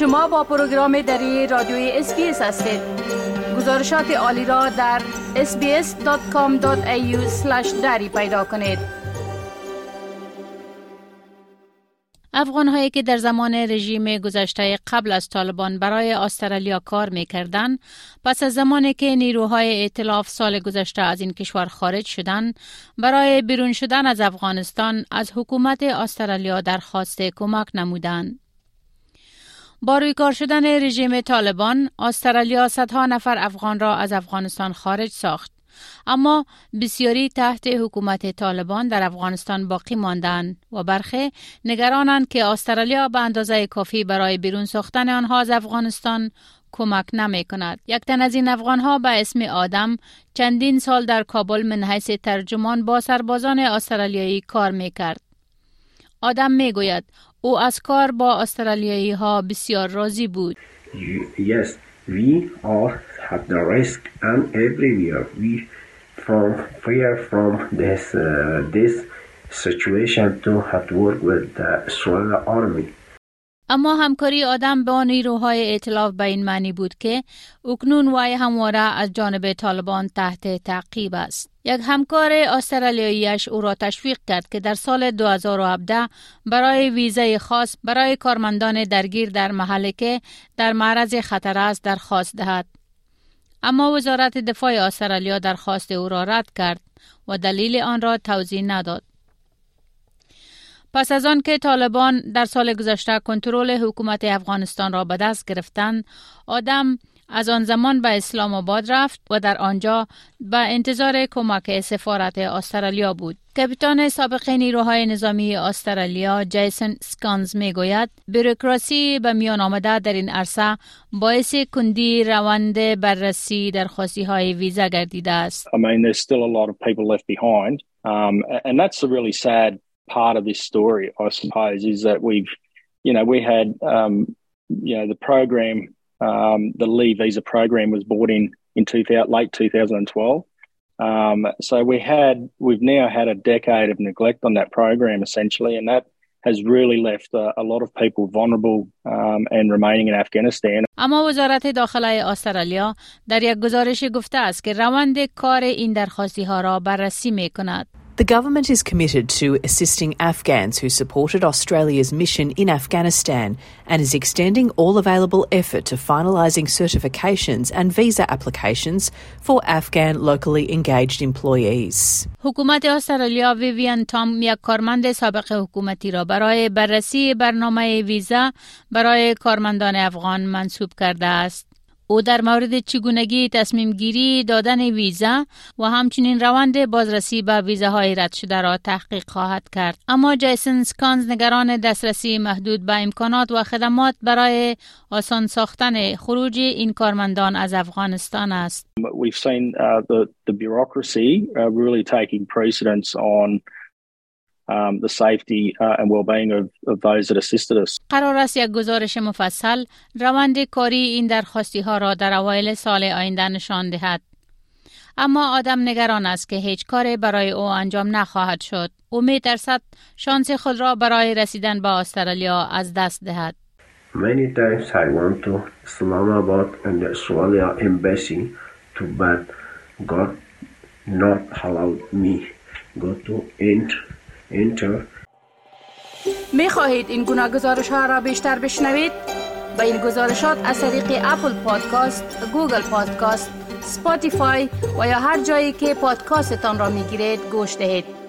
شما با پروگرام دری رادیوی SBS هستید گزارشات عالی را در sbs.com.au دری پیدا کنید افغان هایی که در زمان رژیم گذشته قبل از طالبان برای استرالیا کار می کردن، پس از زمانی که نیروهای ائتلاف سال گذشته از این کشور خارج شدند برای بیرون شدن از افغانستان از حکومت استرالیا درخواست کمک نمودند. با روی کار شدن رژیم طالبان استرالیا صدها نفر افغان را از افغانستان خارج ساخت اما بسیاری تحت حکومت طالبان در افغانستان باقی ماندند و برخی نگرانند که استرالیا به اندازه کافی برای بیرون ساختن آنها از افغانستان کمک نمی کند. یک تن از این افغان ها به اسم آدم چندین سال در کابل من حیث ترجمان با سربازان استرالیایی کار می کرد. آدم می گوید او از کار با استرالیایی ها بسیار راضی بود. Yes, we are at the risk and everywhere we from fear from this uh, this situation to have to work with the Israeli army. اما همکاری آدم با نیروهای ائتلاف به این معنی بود که اکنون وای همواره از جانب طالبان تحت تعقیب است. یک همکار استرالیاییش او را تشویق کرد که در سال 2017 برای ویزای خاص برای کارمندان درگیر در محله که در معرض خطر است درخواست دهد. اما وزارت دفاع استرالیا درخواست او را رد کرد و دلیل آن را توضیح نداد. پس از آن که طالبان در سال گذشته کنترل حکومت افغانستان را به دست گرفتند، آدم از آن زمان به اسلام آباد رفت و در آنجا به انتظار کمک سفارت استرالیا بود. کپیتان سابق نیروهای نظامی استرالیا جیسن سکانز می گوید بروکراسی به میان آمده در این عرصه باعث کندی روند بررسی درخواستی های ویزا گردیده است. I mean there's still a lot of people left behind um, and that's really sad part of this story I suppose is that we've you know we had um, you know the program um, the Lee visa program was brought in in 2000, late 2012 Um, so we had, we've now had a decade of neglect on that program essentially, and that has really left a, a lot of people vulnerable um, and remaining in Afghanistan. اما وزارت داخله استرالیا در یک گزارش گفته است که روند کار این درخواستی ها را بررسی می کند. The government is committed to assisting Afghans who supported Australia's mission in Afghanistan and is extending all available effort to finalising certifications and visa applications for Afghan locally engaged employees. حکومت استرالیا ویویان تام یک کارمند سابق حکومتی را برای بررسی برنامه ویزا برای کارمندان افغان منصوب کرده است. او در مورد چگونگی تصمیم گیری دادن ویزا و همچنین روند بازرسی به ویزاهای رد شده را تحقیق خواهد کرد. اما جیسن سکانز نگران دسترسی محدود به امکانات و خدمات برای آسان ساختن خروج این کارمندان از افغانستان است. Uh, um, the safety uh, and well-being of, of those that assisted us. قرار است یک گزارش مفصل روند کاری این درخواستی ها را در اوایل سال آینده نشان دهد. اما آدم نگران است که هیچ کاری برای او انجام نخواهد شد. او می ترسد شانس خود را برای رسیدن به استرالیا از دست دهد. Many times I went to Islamabad and the Australia embassy to but guard not allowed me go to enter enter می خواهید این گونه گزارش ها را بیشتر بشنوید؟ با این گزارشات از طریق Apple Podcast، Google Podcast، Spotify و یا هر جایی که پادکاستتان را می گیرید گوش دهید.